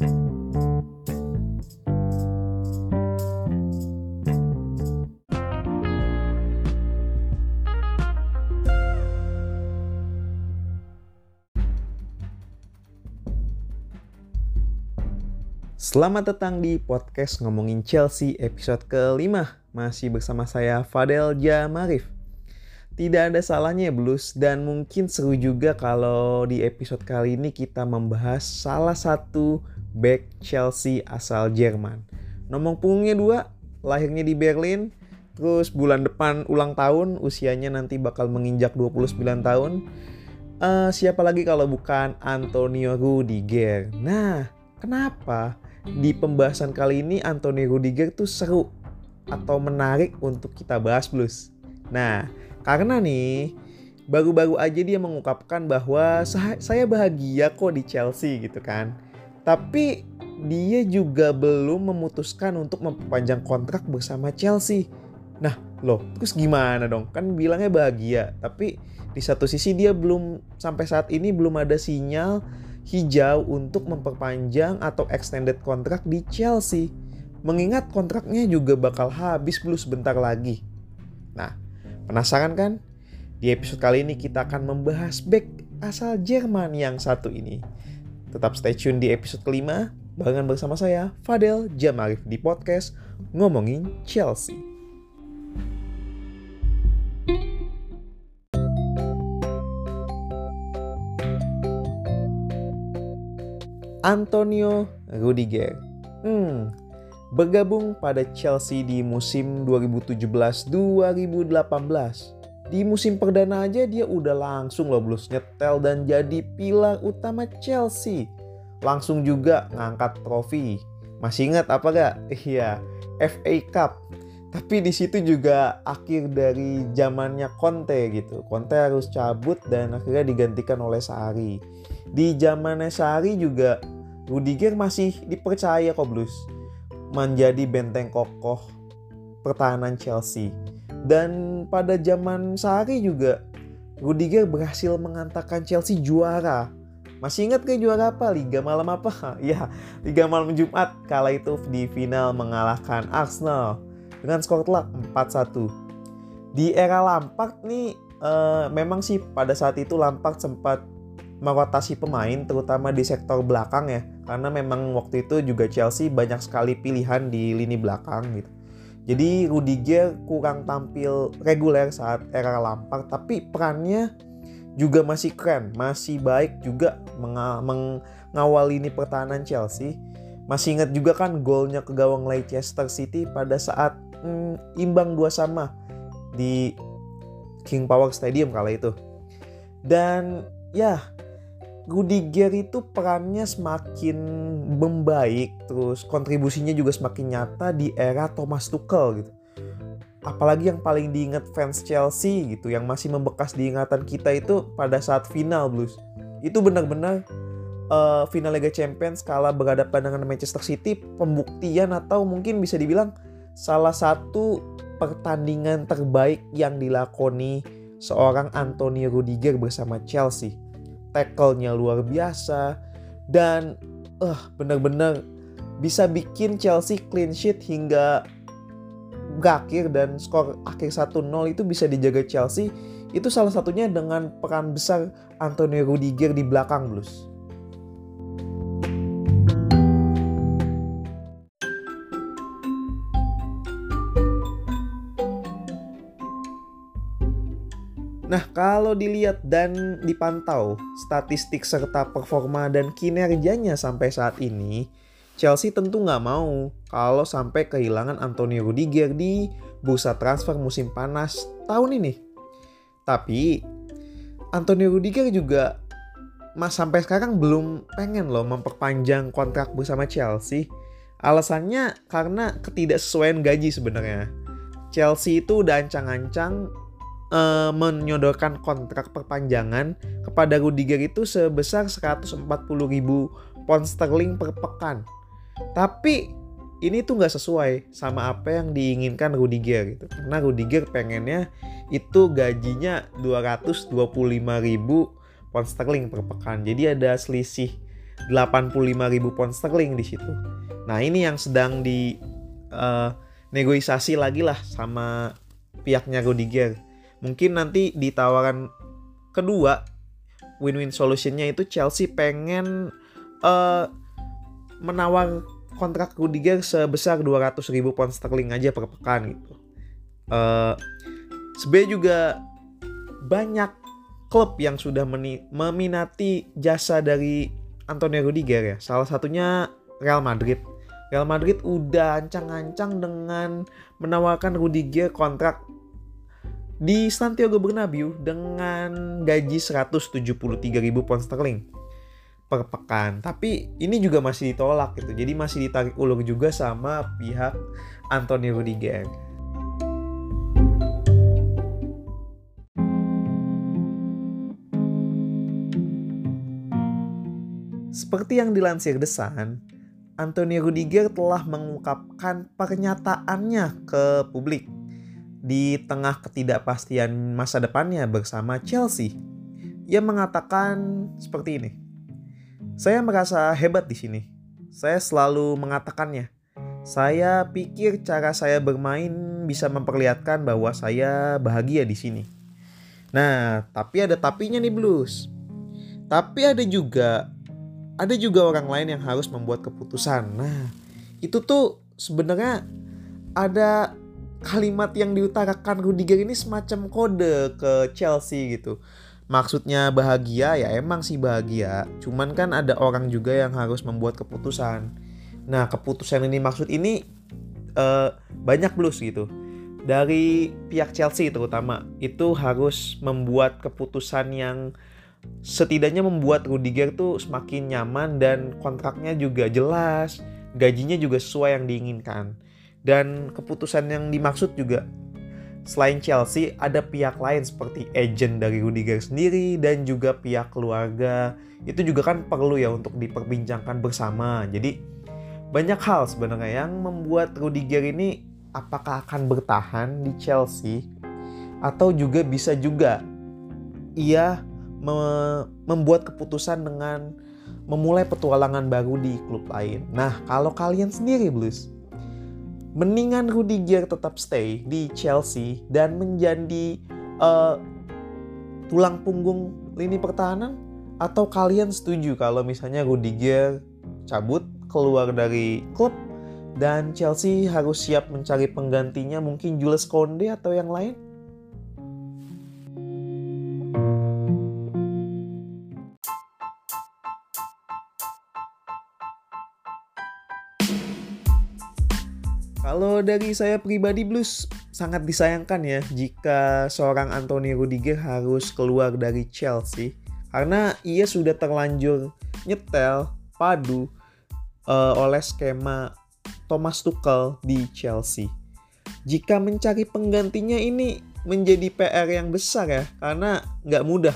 Selamat datang di podcast ngomongin Chelsea episode kelima. Masih bersama saya Fadel Jamarif. Tidak ada salahnya Blues dan mungkin seru juga kalau di episode kali ini kita membahas salah satu back Chelsea asal Jerman. Nomor punggungnya dua, lahirnya di Berlin, terus bulan depan ulang tahun, usianya nanti bakal menginjak 29 tahun. Uh, siapa lagi kalau bukan Antonio Rudiger? Nah, kenapa? di pembahasan kali ini Anthony Rudiger tuh seru atau menarik untuk kita bahas blues. Nah, karena nih baru-baru aja dia mengungkapkan bahwa saya bahagia kok di Chelsea gitu kan. Tapi dia juga belum memutuskan untuk memperpanjang kontrak bersama Chelsea. Nah, loh, terus gimana dong? Kan bilangnya bahagia, tapi di satu sisi dia belum sampai saat ini belum ada sinyal hijau untuk memperpanjang atau extended kontrak di Chelsea. Mengingat kontraknya juga bakal habis dulu sebentar lagi. Nah, penasaran kan? Di episode kali ini kita akan membahas back asal Jerman yang satu ini. Tetap stay tune di episode kelima, barengan bersama saya, Fadel Jamarif di podcast Ngomongin Chelsea. Antonio Rudiger. Hmm, bergabung pada Chelsea di musim 2017-2018. Di musim perdana aja dia udah langsung loh blues nyetel dan jadi pilar utama Chelsea. Langsung juga ngangkat trofi. Masih ingat apa gak? Iya, FA Cup. Tapi di situ juga akhir dari zamannya Conte gitu. Conte harus cabut dan akhirnya digantikan oleh Sari di zamannya Sari juga Rudiger masih dipercaya kok Blues menjadi benteng kokoh pertahanan Chelsea. Dan pada zaman Sari juga Rudiger berhasil mengantarkan Chelsea juara. Masih ingat ke juara apa? Liga malam apa? ya, Liga malam Jumat kala itu di final mengalahkan Arsenal dengan skor telak 4-1. Di era Lampard nih uh, memang sih pada saat itu Lampard sempat merotasi pemain terutama di sektor belakang ya karena memang waktu itu juga Chelsea banyak sekali pilihan di lini belakang gitu. Jadi Rudiger kurang tampil reguler saat era Lampard tapi perannya juga masih keren, masih baik juga mengawal lini pertahanan Chelsea. Masih ingat juga kan golnya ke gawang Leicester City pada saat hmm, imbang dua sama di King Power Stadium kala itu. Dan ya Rudiger itu perannya semakin membaik, terus kontribusinya juga semakin nyata di era Thomas Tuchel gitu. Apalagi yang paling diingat fans Chelsea gitu, yang masih membekas di ingatan kita itu pada saat final Blues. Itu benar-benar uh, final Liga Champions kala berhadapan dengan Manchester City, pembuktian atau mungkin bisa dibilang salah satu pertandingan terbaik yang dilakoni seorang Antonio Rudiger bersama Chelsea tackle-nya luar biasa dan uh, benar-benar bisa bikin Chelsea clean sheet hingga berakhir dan skor akhir 1-0 itu bisa dijaga Chelsea itu salah satunya dengan peran besar Antonio Rudiger di belakang Blues. Nah, kalau dilihat dan dipantau statistik serta performa dan kinerjanya sampai saat ini, Chelsea tentu nggak mau kalau sampai kehilangan Antonio Rudiger di bursa transfer musim panas tahun ini. Tapi, Antonio Rudiger juga mas sampai sekarang belum pengen loh memperpanjang kontrak bersama Chelsea. Alasannya karena ketidaksesuaian gaji sebenarnya. Chelsea itu udah ancang-ancang uh, menyodorkan kontrak perpanjangan kepada Rudiger itu sebesar 140 ribu pound sterling per pekan. Tapi ini tuh nggak sesuai sama apa yang diinginkan Rudiger gitu. Karena Rudiger pengennya itu gajinya 225 ribu pound sterling per pekan. Jadi ada selisih 85.000 pound sterling di situ. Nah, ini yang sedang di uh, negosiasi lagi lah sama pihaknya Rudiger. Mungkin nanti di tawaran kedua win-win solutionnya itu Chelsea pengen uh, menawar kontrak Rudiger sebesar 200 ribu pound sterling aja per pekan gitu. Uh, sebenarnya juga banyak klub yang sudah meminati jasa dari Antonio Rudiger ya. Salah satunya Real Madrid. Real Madrid udah ancang-ancang dengan menawarkan Rudiger kontrak di Santiago Bernabeu dengan gaji 173.000 pound sterling per pekan. Tapi ini juga masih ditolak gitu. Jadi masih ditarik ulur juga sama pihak Antonio Rudiger. Seperti yang dilansir The Sun, Antonio Rudiger telah mengungkapkan pernyataannya ke publik di tengah ketidakpastian masa depannya bersama Chelsea. Ia mengatakan seperti ini. Saya merasa hebat di sini. Saya selalu mengatakannya. Saya pikir cara saya bermain bisa memperlihatkan bahwa saya bahagia di sini. Nah, tapi ada tapinya nih Blues. Tapi ada juga ada juga orang lain yang harus membuat keputusan. Nah, itu tuh sebenarnya ada kalimat yang diutarakan Rudiger ini semacam kode ke Chelsea gitu. Maksudnya bahagia ya emang sih bahagia, cuman kan ada orang juga yang harus membuat keputusan. Nah, keputusan ini maksud ini uh, banyak blues gitu. Dari pihak Chelsea terutama itu harus membuat keputusan yang setidaknya membuat Rudiger tuh semakin nyaman dan kontraknya juga jelas, gajinya juga sesuai yang diinginkan. Dan keputusan yang dimaksud juga selain Chelsea ada pihak lain seperti agent dari Rudiger sendiri dan juga pihak keluarga. Itu juga kan perlu ya untuk diperbincangkan bersama. Jadi banyak hal sebenarnya yang membuat Rudiger ini apakah akan bertahan di Chelsea atau juga bisa juga ia me membuat keputusan dengan memulai petualangan baru di klub lain. Nah, kalau kalian sendiri Blues, mendingan Rudiger tetap stay di Chelsea dan menjadi uh, tulang punggung lini pertahanan atau kalian setuju kalau misalnya Rudiger cabut keluar dari klub dan Chelsea harus siap mencari penggantinya mungkin Jules Konde atau yang lain? Kalau dari saya pribadi Blues sangat disayangkan ya jika seorang Anthony Rudiger harus keluar dari Chelsea karena ia sudah terlanjur nyetel padu uh, oleh skema Thomas Tuchel di Chelsea. Jika mencari penggantinya ini menjadi PR yang besar ya karena nggak mudah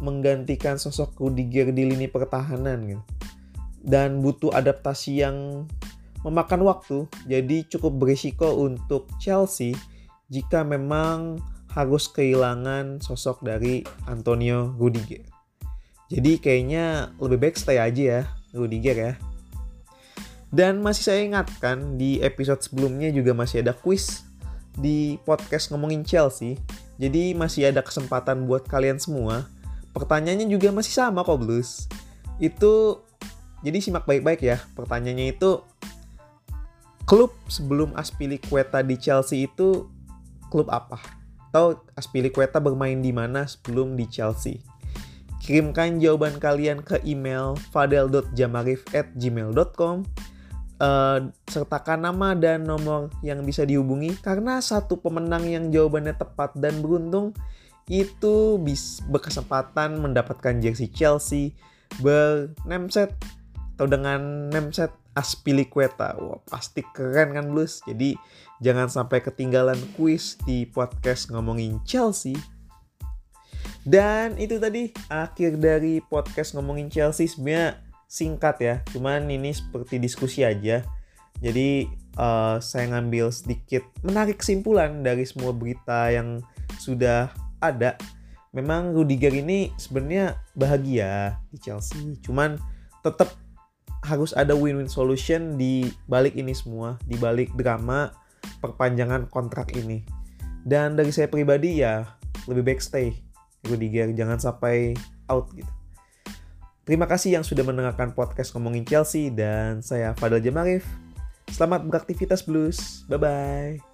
menggantikan sosok Rudiger di lini pertahanan gitu. Dan butuh adaptasi yang memakan waktu, jadi cukup berisiko untuk Chelsea jika memang harus kehilangan sosok dari Antonio Rudiger. Jadi kayaknya lebih baik stay aja ya Rudiger ya. Dan masih saya ingatkan di episode sebelumnya juga masih ada quiz di podcast ngomongin Chelsea. Jadi masih ada kesempatan buat kalian semua. Pertanyaannya juga masih sama kok Blues. Itu jadi simak baik-baik ya. Pertanyaannya itu klub sebelum Aspilicueta di Chelsea itu klub apa? Atau Aspilicueta bermain di mana sebelum di Chelsea? Kirimkan jawaban kalian ke email fadel.jamarif@gmail.com uh, sertakan nama dan nomor yang bisa dihubungi karena satu pemenang yang jawabannya tepat dan beruntung itu bisa berkesempatan mendapatkan jersey Chelsea bernemset atau dengan nemset Aspilicueta. Wah, pasti keren kan Blues? Jadi jangan sampai ketinggalan kuis di podcast ngomongin Chelsea. Dan itu tadi akhir dari podcast ngomongin Chelsea sebenarnya singkat ya. Cuman ini seperti diskusi aja. Jadi uh, saya ngambil sedikit menarik kesimpulan dari semua berita yang sudah ada. Memang Rudiger ini sebenarnya bahagia di Chelsea. Cuman tetap harus ada win-win solution di balik ini semua, di balik drama perpanjangan kontrak ini. Dan dari saya pribadi ya lebih baik stay Rudiger jangan sampai out gitu. Terima kasih yang sudah mendengarkan podcast ngomongin Chelsea dan saya Fadil Jamarif. Selamat beraktivitas Blues. Bye bye.